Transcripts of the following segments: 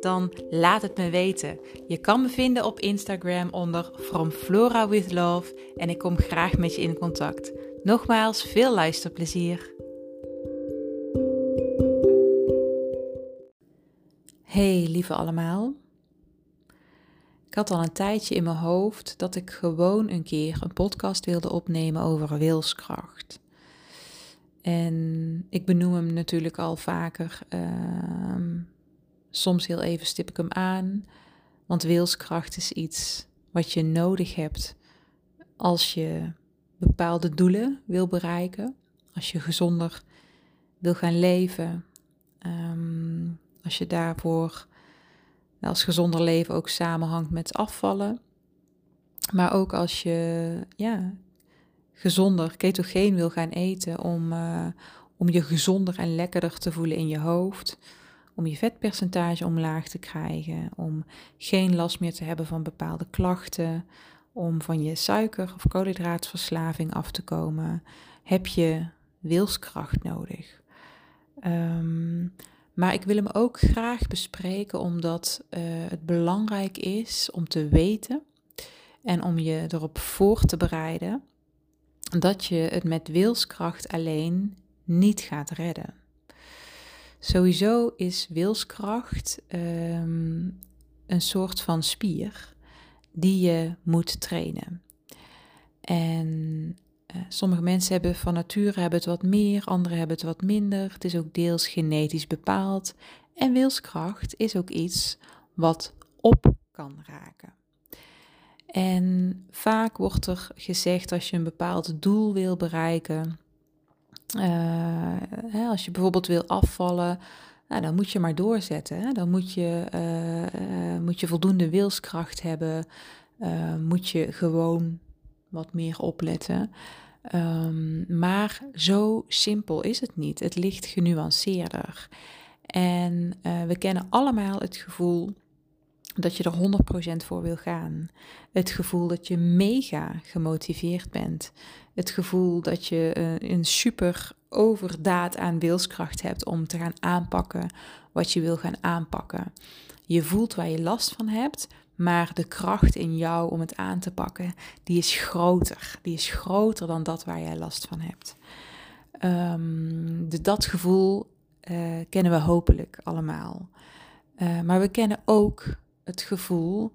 Dan laat het me weten. Je kan me vinden op Instagram onder From Flora with Love en ik kom graag met je in contact. Nogmaals, veel luisterplezier. Hey lieve allemaal. Ik had al een tijdje in mijn hoofd dat ik gewoon een keer een podcast wilde opnemen over wilskracht. En ik benoem hem natuurlijk al vaker. Uh, Soms heel even stip ik hem aan, want wilskracht is iets wat je nodig hebt als je bepaalde doelen wil bereiken, als je gezonder wil gaan leven, ehm, als je daarvoor als gezonder leven ook samenhangt met afvallen, maar ook als je ja, gezonder ketogeen wil gaan eten om, uh, om je gezonder en lekkerder te voelen in je hoofd, om je vetpercentage omlaag te krijgen, om geen last meer te hebben van bepaalde klachten, om van je suiker- of koolhydraatverslaving af te komen, heb je wilskracht nodig. Ehm, maar ik wil hem ook graag bespreken omdat uh, het belangrijk is om te weten en om je erop voor te bereiden dat je het met wilskracht alleen niet gaat redden. Sowieso is wilskracht ehm, een soort van spier die je moet trainen. En uh, sommige mensen hebben van nature hebben het wat meer, anderen hebben het wat minder. Het is ook deels genetisch bepaald. En wilskracht is ook iets wat op kan raken. En vaak wordt er gezegd als je een bepaald doel wil bereiken, hè, als je bijvoorbeeld wil afvallen, nou, dan moet je maar doorzetten. Hè. Dan moet je, uh, moet je voldoende wilskracht hebben. moet je gewoon wat meer opletten. Um, maar zo simpel is het niet. Het ligt genuanceerder. En we kennen allemaal het gevoel dat je er 100% voor wil gaan. Het gevoel dat je mega gemotiveerd bent. Het gevoel dat je uh, een super overdaad aan wilskracht hebt om te gaan aanpakken wat je wil gaan aanpakken. Je voelt waar je last van hebt, maar de kracht in jou om het aan te pakken, die is groter. Die is groter dan dat waar jij last van hebt. Um, de, dat gevoel uh, kennen we hopelijk allemaal. Uh, maar we kennen ook het gevoel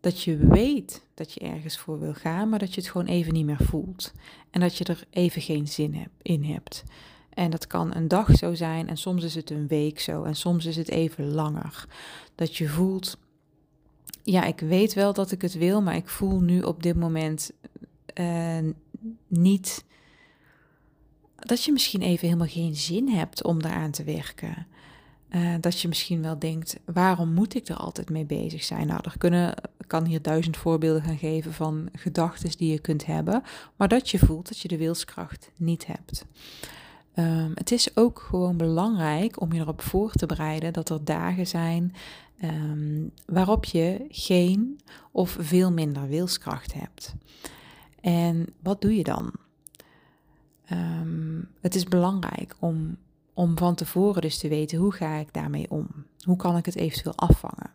dat je weet dat je ergens voor wil gaan, maar dat je het gewoon even niet meer voelt. En dat je er even geen zin in hebt. En dat kan een dag zo zijn en soms is het een week zo en soms is het even langer. Dat je voelt, ja, ik weet wel dat ik het wil, maar ik voel nu op dit moment uh, niet dat je misschien even helemaal geen zin hebt om daaraan te werken. Uh, dat je misschien wel denkt, waarom moet ik er altijd mee bezig zijn? Nou, er kunnen, kan hier duizend voorbeelden gaan geven van gedachten die je kunt hebben, maar dat je voelt dat je de wilskracht niet hebt. Um, het is ook gewoon belangrijk om je erop voor te bereiden dat er dagen zijn um, waarop je geen of veel minder wilskracht hebt. En wat doe je dan? Um, het is belangrijk om om van tevoren dus te weten hoe ga ik daarmee om? Hoe kan ik het eventueel afvangen?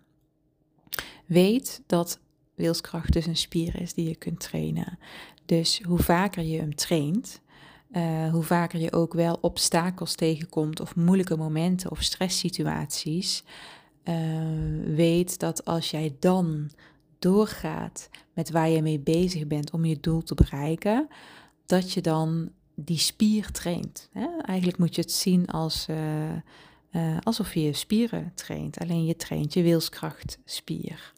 Weet dat wilskracht dus een spier is die je kunt trainen. Dus hoe vaker je hem traint, uh, hoe vaker je ook wel obstakels tegenkomt of moeilijke momenten of stresssituaties, uh, weet dat als jij dan doorgaat met waar je mee bezig bent om je doel te bereiken, dat je dan die spier traint. Hè? Eigenlijk moet je het zien als, uh, alsof je spieren traint. Alleen je traint je wilskrachtspier.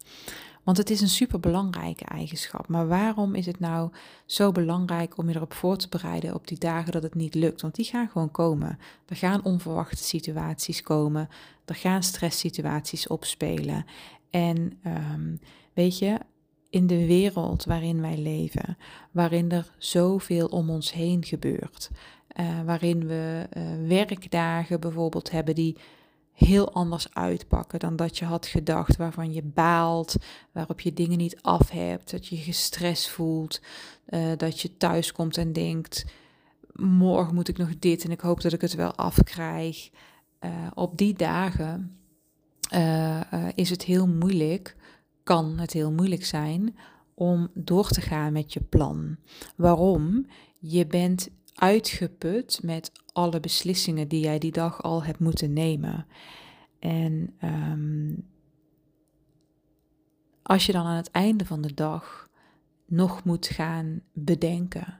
Want het is een super belangrijke eigenschap. Maar waarom is het nou zo belangrijk om je erop voor te bereiden op die dagen dat het niet lukt? Want die gaan gewoon komen. Er gaan onverwachte situaties komen. Er gaan stresssituaties opspelen. En um, weet je, in de wereld waarin wij leven, waarin er zoveel om ons heen gebeurt, uh, waarin we uh, werkdagen bijvoorbeeld hebben die heel anders uitpakken dan dat je had gedacht, waarvan je baalt, waarop je dingen niet af hebt, dat je gestrest voelt, uh, dat je thuis komt en denkt, morgen moet ik nog dit en ik hoop dat ik het wel afkrijg. op die dagen is het heel moeilijk kan het heel moeilijk zijn om door te gaan met je plan. Waarom? Je bent uitgeput met alle beslissingen die jij die dag al hebt moeten nemen. En um, als je dan aan het einde van de dag nog moet gaan bedenken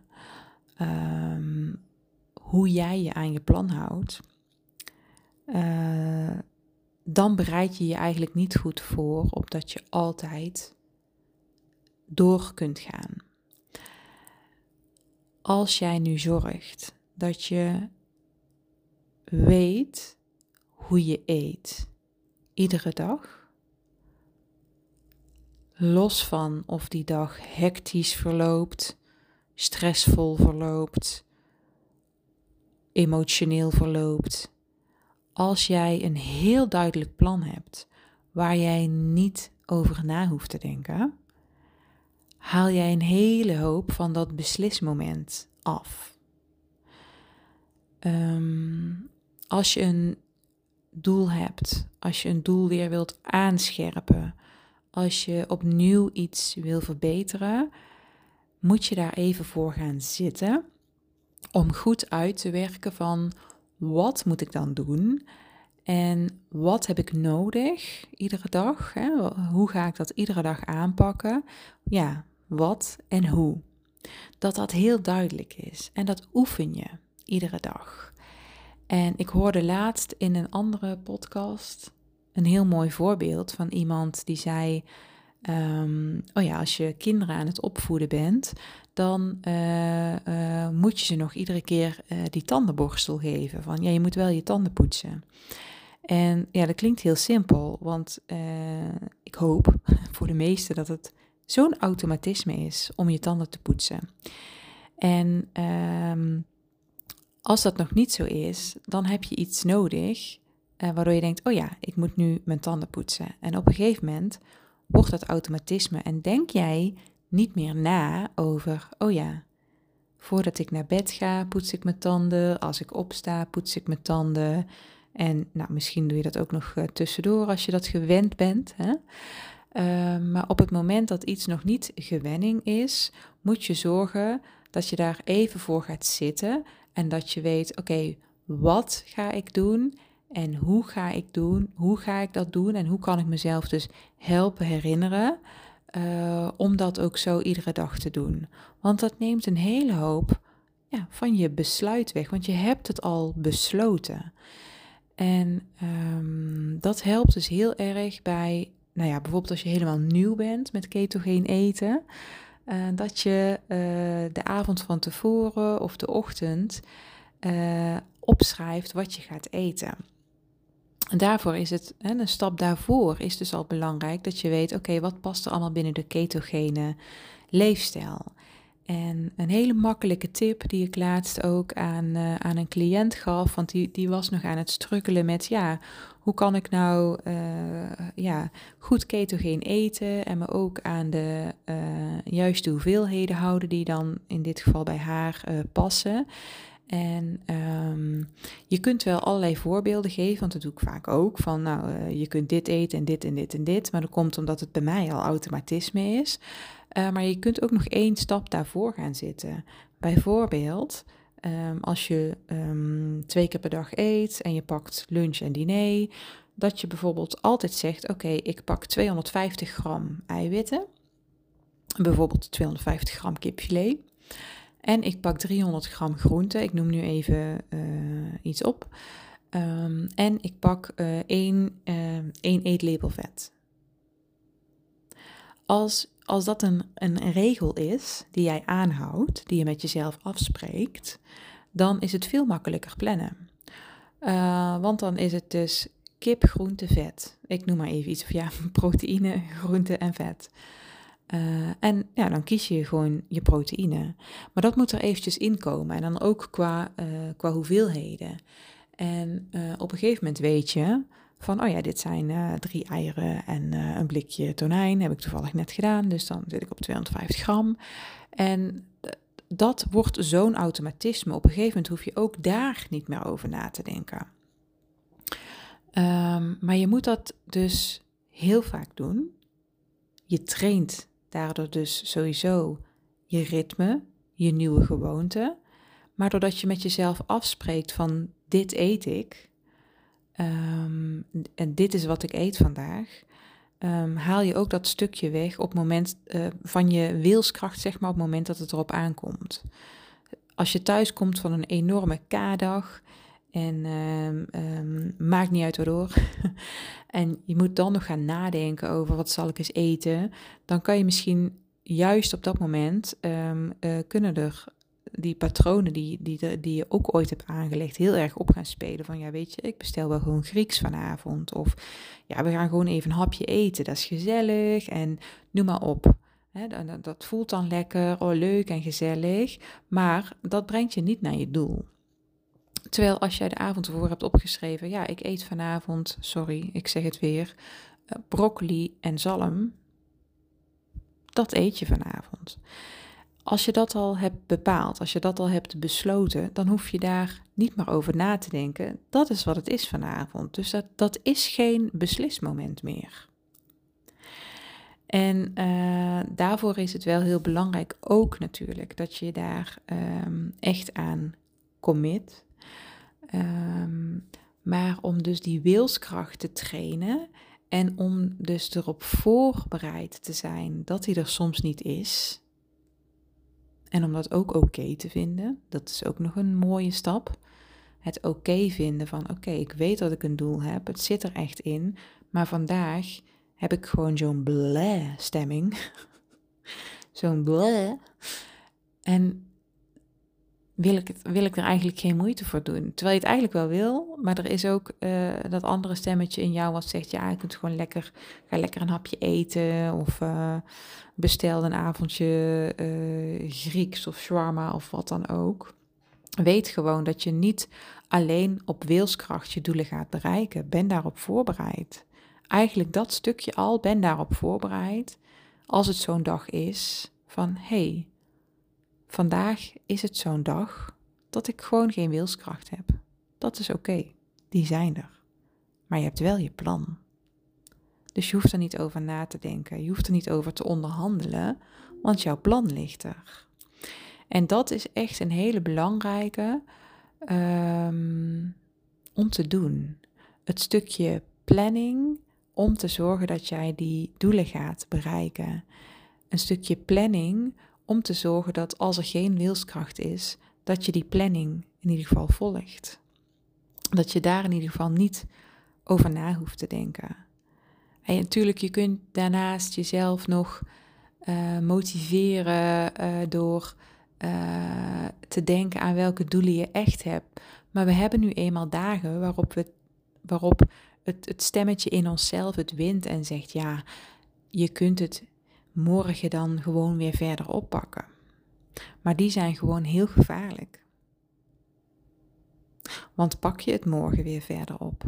um, hoe jij je aan je plan houdt, uh, dan bereid je je eigenlijk niet goed voor op dat je altijd door kunt gaan. Als jij nu zorgt dat je weet hoe je eet, iedere dag, los van of die dag hectisch verloopt, stressvol verloopt, emotioneel verloopt, als jij een heel duidelijk plan hebt waar jij niet over na hoeft te denken, haal jij een hele hoop van dat beslismoment af. Ehm, als je een doel hebt, als je een doel weer wilt aanscherpen, als je opnieuw iets wil verbeteren, moet je daar even voor gaan zitten om goed uit te werken van wat moet ik dan doen? En wat heb ik nodig iedere dag? Hè? Hoe ga ik dat iedere dag aanpakken? Ja, wat en hoe. Dat dat heel duidelijk is. En dat oefen je iedere dag. En ik hoorde laatst in een andere podcast een heel mooi voorbeeld van iemand die zei: um, Oh ja, als je kinderen aan het opvoeden bent, dan uh, uh, moet je ze nog iedere keer uh, die tandenborstel geven. Van ja, je moet wel je tanden poetsen. En ja, dat klinkt heel simpel, want ik hoop voor de meesten dat het zo'n automatisme is om je tanden te poetsen. En um, als dat nog niet zo is, dan heb je iets nodig waardoor je denkt: oh ja, ik moet nu mijn tanden poetsen. En op een gegeven moment wordt dat automatisme en denk jij niet meer na over, oh ja, voordat ik naar bed ga, poets ik mijn tanden. Als ik opsta, poets ik mijn tanden. En nou, misschien doe je dat ook nog uh, tussendoor als je dat gewend bent. Hè? Uh, maar op het moment dat iets nog niet gewenning is, moet je zorgen dat je daar even voor gaat zitten en dat je weet, oké, wat ga ik doen en hoe ga ik doen? Hoe ga ik dat doen en hoe kan ik mezelf dus helpen herinneren uh, om dat ook zo iedere dag te doen. Want dat neemt een hele hoop ja, van je besluit weg, want je hebt het al besloten. En um, dat helpt dus heel erg bij, nou ja, bijvoorbeeld als je helemaal nieuw bent met ketogeen eten, uh, dat je uh, de avond van tevoren of de ochtend opschrijft wat je gaat eten. En daarvoor is het, hè, een stap daarvoor is dus al belangrijk dat je weet, oké, wat past er allemaal binnen de ketogene leefstijl? En een hele makkelijke tip die ik laatst ook aan, uh, aan een cliënt gaf, want die, die was nog aan het strukkelen met, ja, hoe kan ik nou uh, ja, goed ketogeen eten en me ook aan de uh, juiste hoeveelheden houden die dan in dit geval bij haar passen. En um, je kunt wel allerlei voorbeelden geven, want dat doe ik vaak ook. Van nou, uh, je kunt dit eten en dit en dit en dit. Maar dat komt omdat het bij mij al automatisme is. Uh, maar je kunt ook nog één stap daarvoor gaan zitten. Bijvoorbeeld, um, als je um, twee keer per dag eet en je pakt lunch en diner. Dat je bijvoorbeeld altijd zegt: Oké, ik pak 250 gram eiwitten. Bijvoorbeeld 250 gram kipfilet. En ik pak 300 gram groente. Ik noem nu even uh, iets op. Um, en ik pak één, uh, één eetlepel vet. Als, als dat een, een regel is die jij aanhoudt, die je met jezelf afspreekt, dan is het veel makkelijker plannen. want dan is het dus kip, groente, vet. Ik noem maar even iets, of ja, proteïne, groente en vet. Uh, en ja, dan kies je gewoon je proteïne. Maar dat moet er eventjes inkomen. En dan ook qua, uh, qua hoeveelheden. En uh, op een gegeven moment weet je van, oh ja, dit zijn drie eieren en een blikje tonijn. Heb ik toevallig net gedaan. Dus dan zit ik op 250 gram. En dat wordt zo'n automatisme. Op een gegeven moment hoef je ook daar niet meer over na te denken. Um, maar je moet dat dus heel vaak doen. Je traint daardoor dus sowieso je ritme, je nieuwe gewoonte. Maar doordat je met jezelf afspreekt van dit eet ik um, en dit is wat ik eet vandaag, um, haal je ook dat stukje weg op moment uh, van je wilskracht, zeg maar, op het moment dat het erop aankomt. Als je thuis komt van een enorme K-dag en um, maakt niet uit waardoor, en je moet dan nog gaan nadenken over wat zal ik eens eten, dan kan je misschien juist op dat moment uh, kunnen er die patronen die, die, die je ook ooit hebt aangelegd heel erg op gaan spelen. Van ja, weet je, ik bestel wel gewoon Grieks vanavond. Of ja, we gaan gewoon even een hapje eten. Dat is gezellig en noem maar op. dat, dat voelt dan lekker, oh leuk en gezellig. Maar dat brengt je niet naar je doel. Terwijl als jij de avond ervoor hebt opgeschreven, ja, ik eet vanavond, sorry, ik zeg het weer, uh, broccoli en zalm. Dat eet je vanavond. Als je dat al hebt bepaald, als je dat al hebt besloten, dan hoef je daar niet meer over na te denken. Dat is wat het is vanavond. Dus dat, dat is geen beslismoment meer. En uh, daarvoor is het wel heel belangrijk ook natuurlijk dat je daar um, echt aan commit. Um, maar om dus die wilskracht te trainen en om dus erop voorbereid te zijn dat hij er soms niet is, en om dat ook oké te vinden, dat is ook nog een mooie stap. Het oké vinden van oké, ik weet dat ik een doel heb, het zit er echt in, maar vandaag heb ik gewoon zo'n bleh stemming. zo'n bleh. En wil ik, wil ik er eigenlijk geen moeite voor doen. Terwijl je het eigenlijk wel wil, maar er is ook uh, dat andere stemmetje in jou wat zegt, ja, je kunt gewoon lekker, ga lekker een hapje eten of uh, bestel een avondje uh, Grieks of shawarma of wat dan ook. Weet gewoon dat je niet alleen op wilskracht je doelen gaat bereiken. Ben daarop voorbereid. Eigenlijk dat stukje al, ben daarop voorbereid. Als het zo'n dag is van, hey, Vandaag is het zo'n dag dat ik gewoon geen wilskracht heb. Dat is oké, die zijn er. Maar je hebt wel je plan. Dus je hoeft er niet over na te denken, je hoeft er niet over te onderhandelen, want jouw plan ligt er. En dat is echt een hele belangrijke um, om te doen. Het stukje planning om te zorgen dat jij die doelen gaat bereiken. Een stukje planning om te zorgen dat als er geen wilskracht is, dat je die planning in ieder geval volgt. Dat je daar in ieder geval niet over na hoeft te denken. En natuurlijk, je kunt daarnaast jezelf nog uh, motiveren uh, door uh, te denken aan welke doelen je echt hebt. Maar we hebben nu eenmaal dagen waarop, we, waarop het, het stemmetje in onszelf het wint en zegt: ja, je kunt het morgen dan gewoon weer verder oppakken. Maar die zijn gewoon heel gevaarlijk. Want pak je het morgen weer verder op.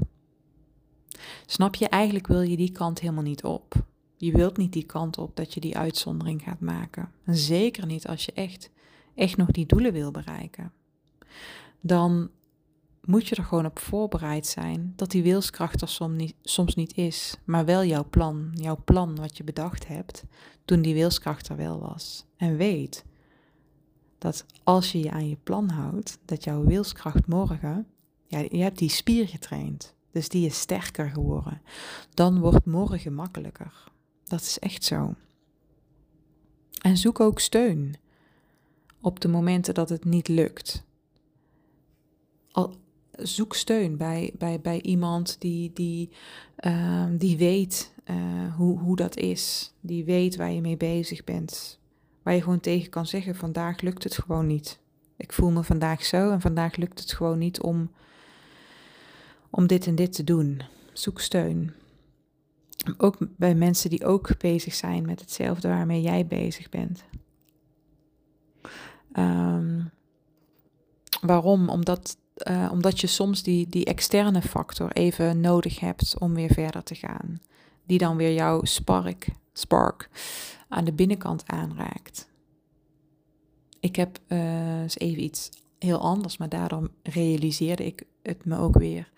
Snap je, eigenlijk wil je die kant helemaal niet op. Je wilt niet die kant op dat je die uitzondering gaat maken. En zeker niet als je echt, echt nog die doelen wil bereiken. Dan moet je er gewoon op voorbereid zijn dat die wilskracht er soms niet, soms niet is, maar wel jouw plan, jouw plan wat je bedacht hebt toen die wilskracht er wel was. En weet dat als je je aan je plan houdt, dat jouw wilskracht morgen, ja, je hebt die spier getraind, dus die is sterker geworden. Dan wordt morgen makkelijker. Dat is echt zo. En zoek ook steun op de momenten dat het niet lukt. Zoek steun bij, bij, bij iemand die, die, uh, die weet uh, hoe, hoe dat is. Die weet waar je mee bezig bent. Waar je gewoon tegen kan zeggen: vandaag lukt het gewoon niet. Ik voel me vandaag zo en vandaag lukt het gewoon niet om, om dit en dit te doen. Zoek steun. ook bij mensen die ook bezig zijn met hetzelfde waarmee jij bezig bent. Ehm, waarom? Omdat, uh, omdat je soms die, die externe factor even nodig hebt om weer verder te gaan. Die dan weer jouw spark, spark aan de binnenkant aanraakt. Ik heb uh, eens even iets heel anders, maar daarom realiseerde ik het me ook weer.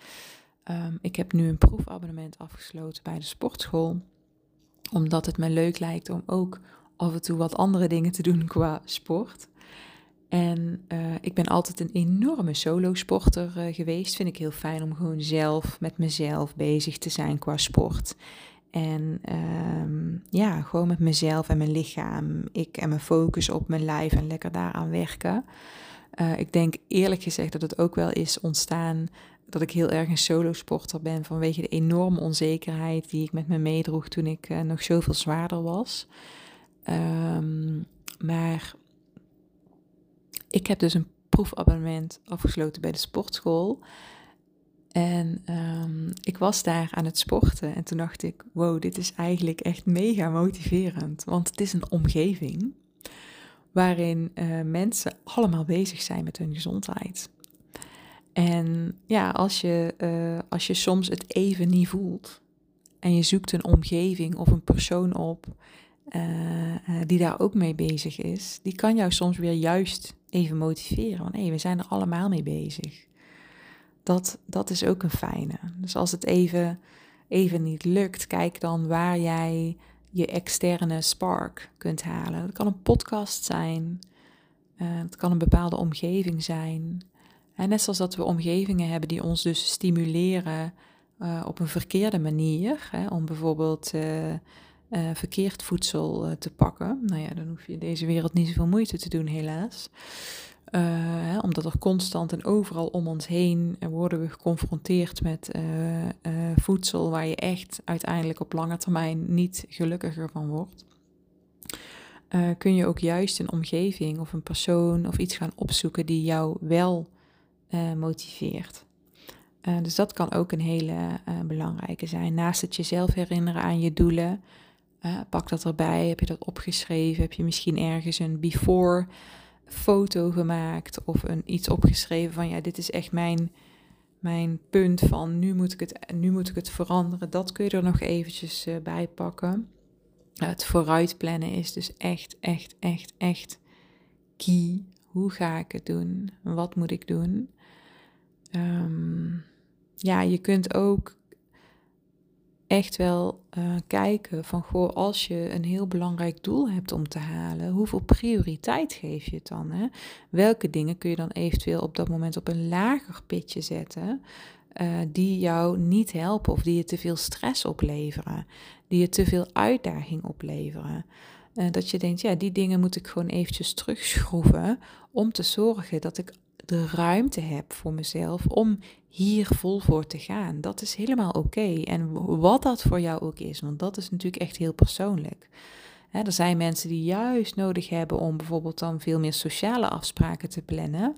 Um, ik heb nu een proefabonnement afgesloten bij de sportschool, omdat het me leuk lijkt om ook af en toe wat andere dingen te doen qua sport. En uh, ik ben altijd een enorme solo-sporter uh, geweest. Vind ik heel fijn om gewoon zelf met mezelf bezig te zijn qua sport. En um, ja, gewoon met mezelf en mijn lichaam. Ik en mijn focus op mijn lijf en lekker daaraan werken. Uh, ik denk eerlijk gezegd dat het ook wel is ontstaan dat ik heel erg een solo-sporter ben vanwege de enorme onzekerheid die ik met me meedroeg toen ik uh, nog zoveel zwaarder was. Um, maar ik heb dus een proefabonnement afgesloten bij de sportschool. En um, ik was daar aan het sporten en toen dacht ik, wow, dit is eigenlijk echt mega motiverend. Want het is een omgeving waarin uh, mensen allemaal bezig zijn met hun gezondheid. En ja, als je, uh, als je soms het even niet voelt en je zoekt een omgeving of een persoon op uh, die daar ook mee bezig is, die kan jou soms weer juist even motiveren. Want hé, hey, we zijn er allemaal mee bezig. Dat, dat is ook een fijne. Dus als het even, even niet lukt, kijk dan waar jij je externe spark kunt halen. Dat kan een podcast zijn, uh, het kan een bepaalde omgeving zijn. En net zoals dat we omgevingen hebben die ons dus stimuleren uh, op een verkeerde manier. Hè, om bijvoorbeeld uh, verkeerd voedsel te pakken. Nou ja, dan hoef je in deze wereld niet zoveel moeite te doen, helaas. Hè, omdat er constant en overal om ons heen worden we geconfronteerd met voedsel waar je echt uiteindelijk op lange termijn niet gelukkiger van wordt. kun je ook juist een omgeving of een persoon of iets gaan opzoeken die jou wel motiveert. Dus dat kan ook een hele belangrijke zijn. Naast het jezelf herinneren aan je doelen, pak dat erbij. Heb je dat opgeschreven? Heb je misschien ergens een before foto gemaakt of een, iets opgeschreven van ja, dit is echt mijn, mijn punt van nu moet, ik het, nu moet ik het veranderen. Dat kun je er nog eventjes bij pakken. het vooruitplannen is dus echt, echt, echt, echt key. Hoe ga ik het doen? Wat moet ik doen? Um, ja, je kunt ook echt wel uh, kijken van goh, als je een heel belangrijk doel hebt om te halen, hoeveel prioriteit geef je het dan? Hè? Welke dingen kun je dan eventueel op dat moment op een lager pitje zetten, uh, die jou niet helpen of die je te veel stress opleveren, die je te veel uitdaging opleveren? Uh, dat je denkt, ja, die dingen moet ik gewoon eventjes terugschroeven om te zorgen dat ik de ruimte heb voor mezelf om hier vol voor te gaan. Dat is helemaal oké. En wat dat voor jou ook is, want dat is natuurlijk echt heel persoonlijk er zijn mensen die juist nodig hebben om bijvoorbeeld dan veel meer sociale afspraken te plannen,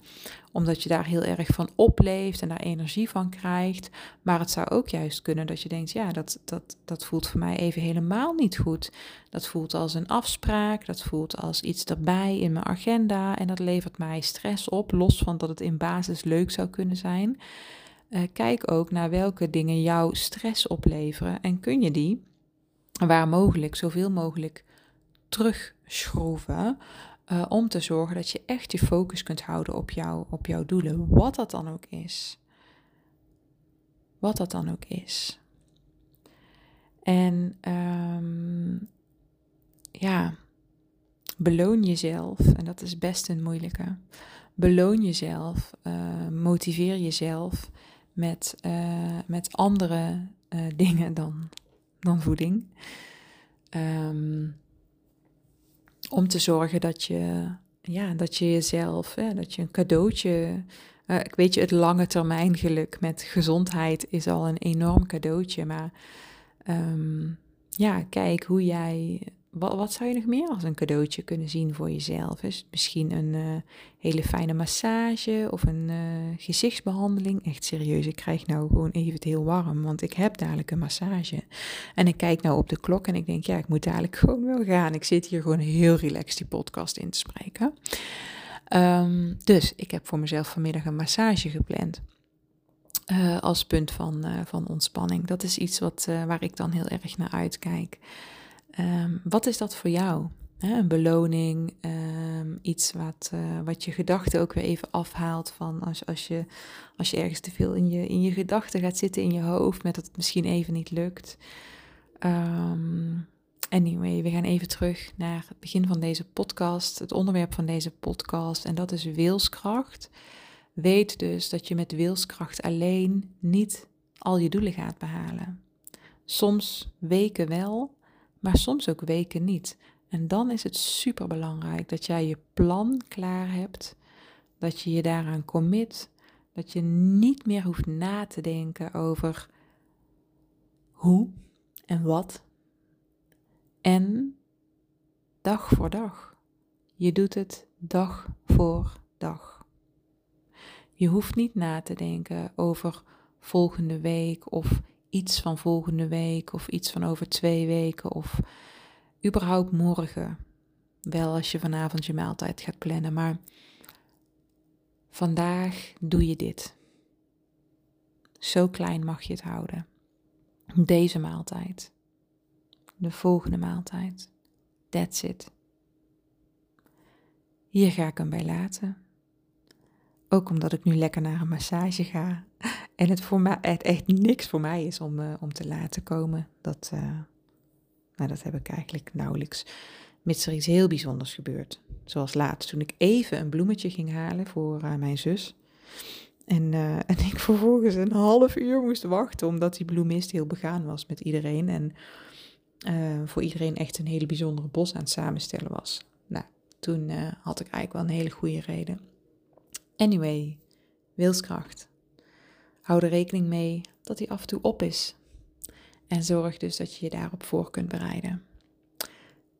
omdat je daar heel erg van opleeft en daar energie van krijgt. Maar het zou ook juist kunnen dat je denkt, ja, dat, dat, dat voelt voor mij even helemaal niet goed. Dat voelt als een afspraak, dat voelt als iets erbij in mijn agenda en dat levert mij stress op, los van dat het in basis leuk zou kunnen zijn. Uh, kijk ook naar welke dingen jou stress opleveren en kun je die waar mogelijk, zoveel mogelijk terugschroeven. Uh, om te zorgen dat je echt je focus kunt houden op, jou, op jouw doelen. Wat dat dan ook is. Wat dat dan ook is. En um, ja, beloon jezelf. En dat is best een moeilijke. Beloon jezelf. Uh, motiveer jezelf met, uh, met andere dingen dan, dan voeding. Um, om te zorgen dat je, ja, dat je jezelf, dat je een cadeautje. Uh, ik weet je, het lange termijn geluk met gezondheid is al een enorm cadeautje. Maar um, ja, kijk hoe jij wat, wat, zou je nog meer als een cadeautje kunnen zien voor jezelf? Is misschien een uh, hele fijne massage of een uh, gezichtsbehandeling? Echt serieus, ik krijg nou gewoon even het heel warm, want ik heb dadelijk een massage. En ik kijk nou op de klok en ik denk, ja, ik moet dadelijk gewoon wel gaan. Ik zit hier gewoon heel relaxed die podcast in te spreken. Um, dus ik heb voor mezelf vanmiddag een massage gepland. Uh, als punt van, van ontspanning. Dat is iets wat, waar ik dan heel erg naar uitkijk. Um, wat is dat voor jou? een beloning, um, iets wat, uh, wat je gedachten ook weer even afhaalt van als, als, je, als je ergens te veel in je, in je gedachten gaat zitten in je hoofd, met dat het misschien even niet lukt. Um, anyway, we gaan even terug naar het begin van deze podcast, het onderwerp van deze podcast, en dat is wilskracht. Weet dus dat je met wilskracht alleen niet al je doelen gaat behalen. Soms weken wel, maar soms ook weken niet. En dan is het super belangrijk dat jij je plan klaar hebt, dat je je daaraan commit, dat je niet meer hoeft na te denken over hoe en wat. En dag voor dag. Je doet het dag voor dag. Je hoeft niet na te denken over volgende week of iets van volgende week of iets van over twee weken of überhaupt morgen. Wel als je vanavond je maaltijd gaat plannen, maar vandaag doe je dit. Zo klein mag je het houden. Deze maaltijd. De volgende maaltijd. That's it. Hier ga ik hem bij laten. Ook omdat ik nu lekker naar een massage ga. En het, voor mij, het echt niks voor mij is om, uh, om te laten komen. Dat, uh, nou, dat heb ik eigenlijk nauwelijks. Mits er iets heel bijzonders gebeurt. Zoals laatst toen ik even een bloemetje ging halen voor uh, mijn zus. En, en ik vervolgens een half uur moest wachten omdat die bloemist heel begaan was met iedereen. En voor iedereen echt een hele bijzondere bos aan het samenstellen was. Nou, toen had ik eigenlijk wel een hele goede reden. Anyway, wilskracht. Hou er rekening mee dat die af en toe op is. En zorg dus dat je je daarop voor kunt bereiden.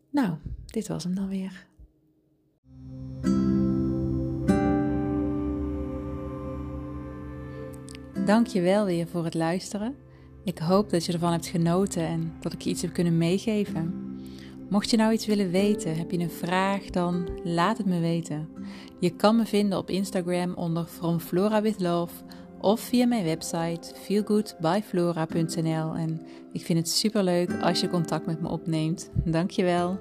Nou, dit was hem dan weer. Dank je wel weer voor het luisteren. Ik hoop dat je ervan hebt genoten en dat ik je iets heb kunnen meegeven. Mocht je nou iets willen weten, heb je een vraag, dan laat het me weten. Je kan me vinden op Instagram onder From Flora with Love of via mijn website feelgoodbyflora.nl. En ik vind het super leuk als je contact met me opneemt. Dankjewel.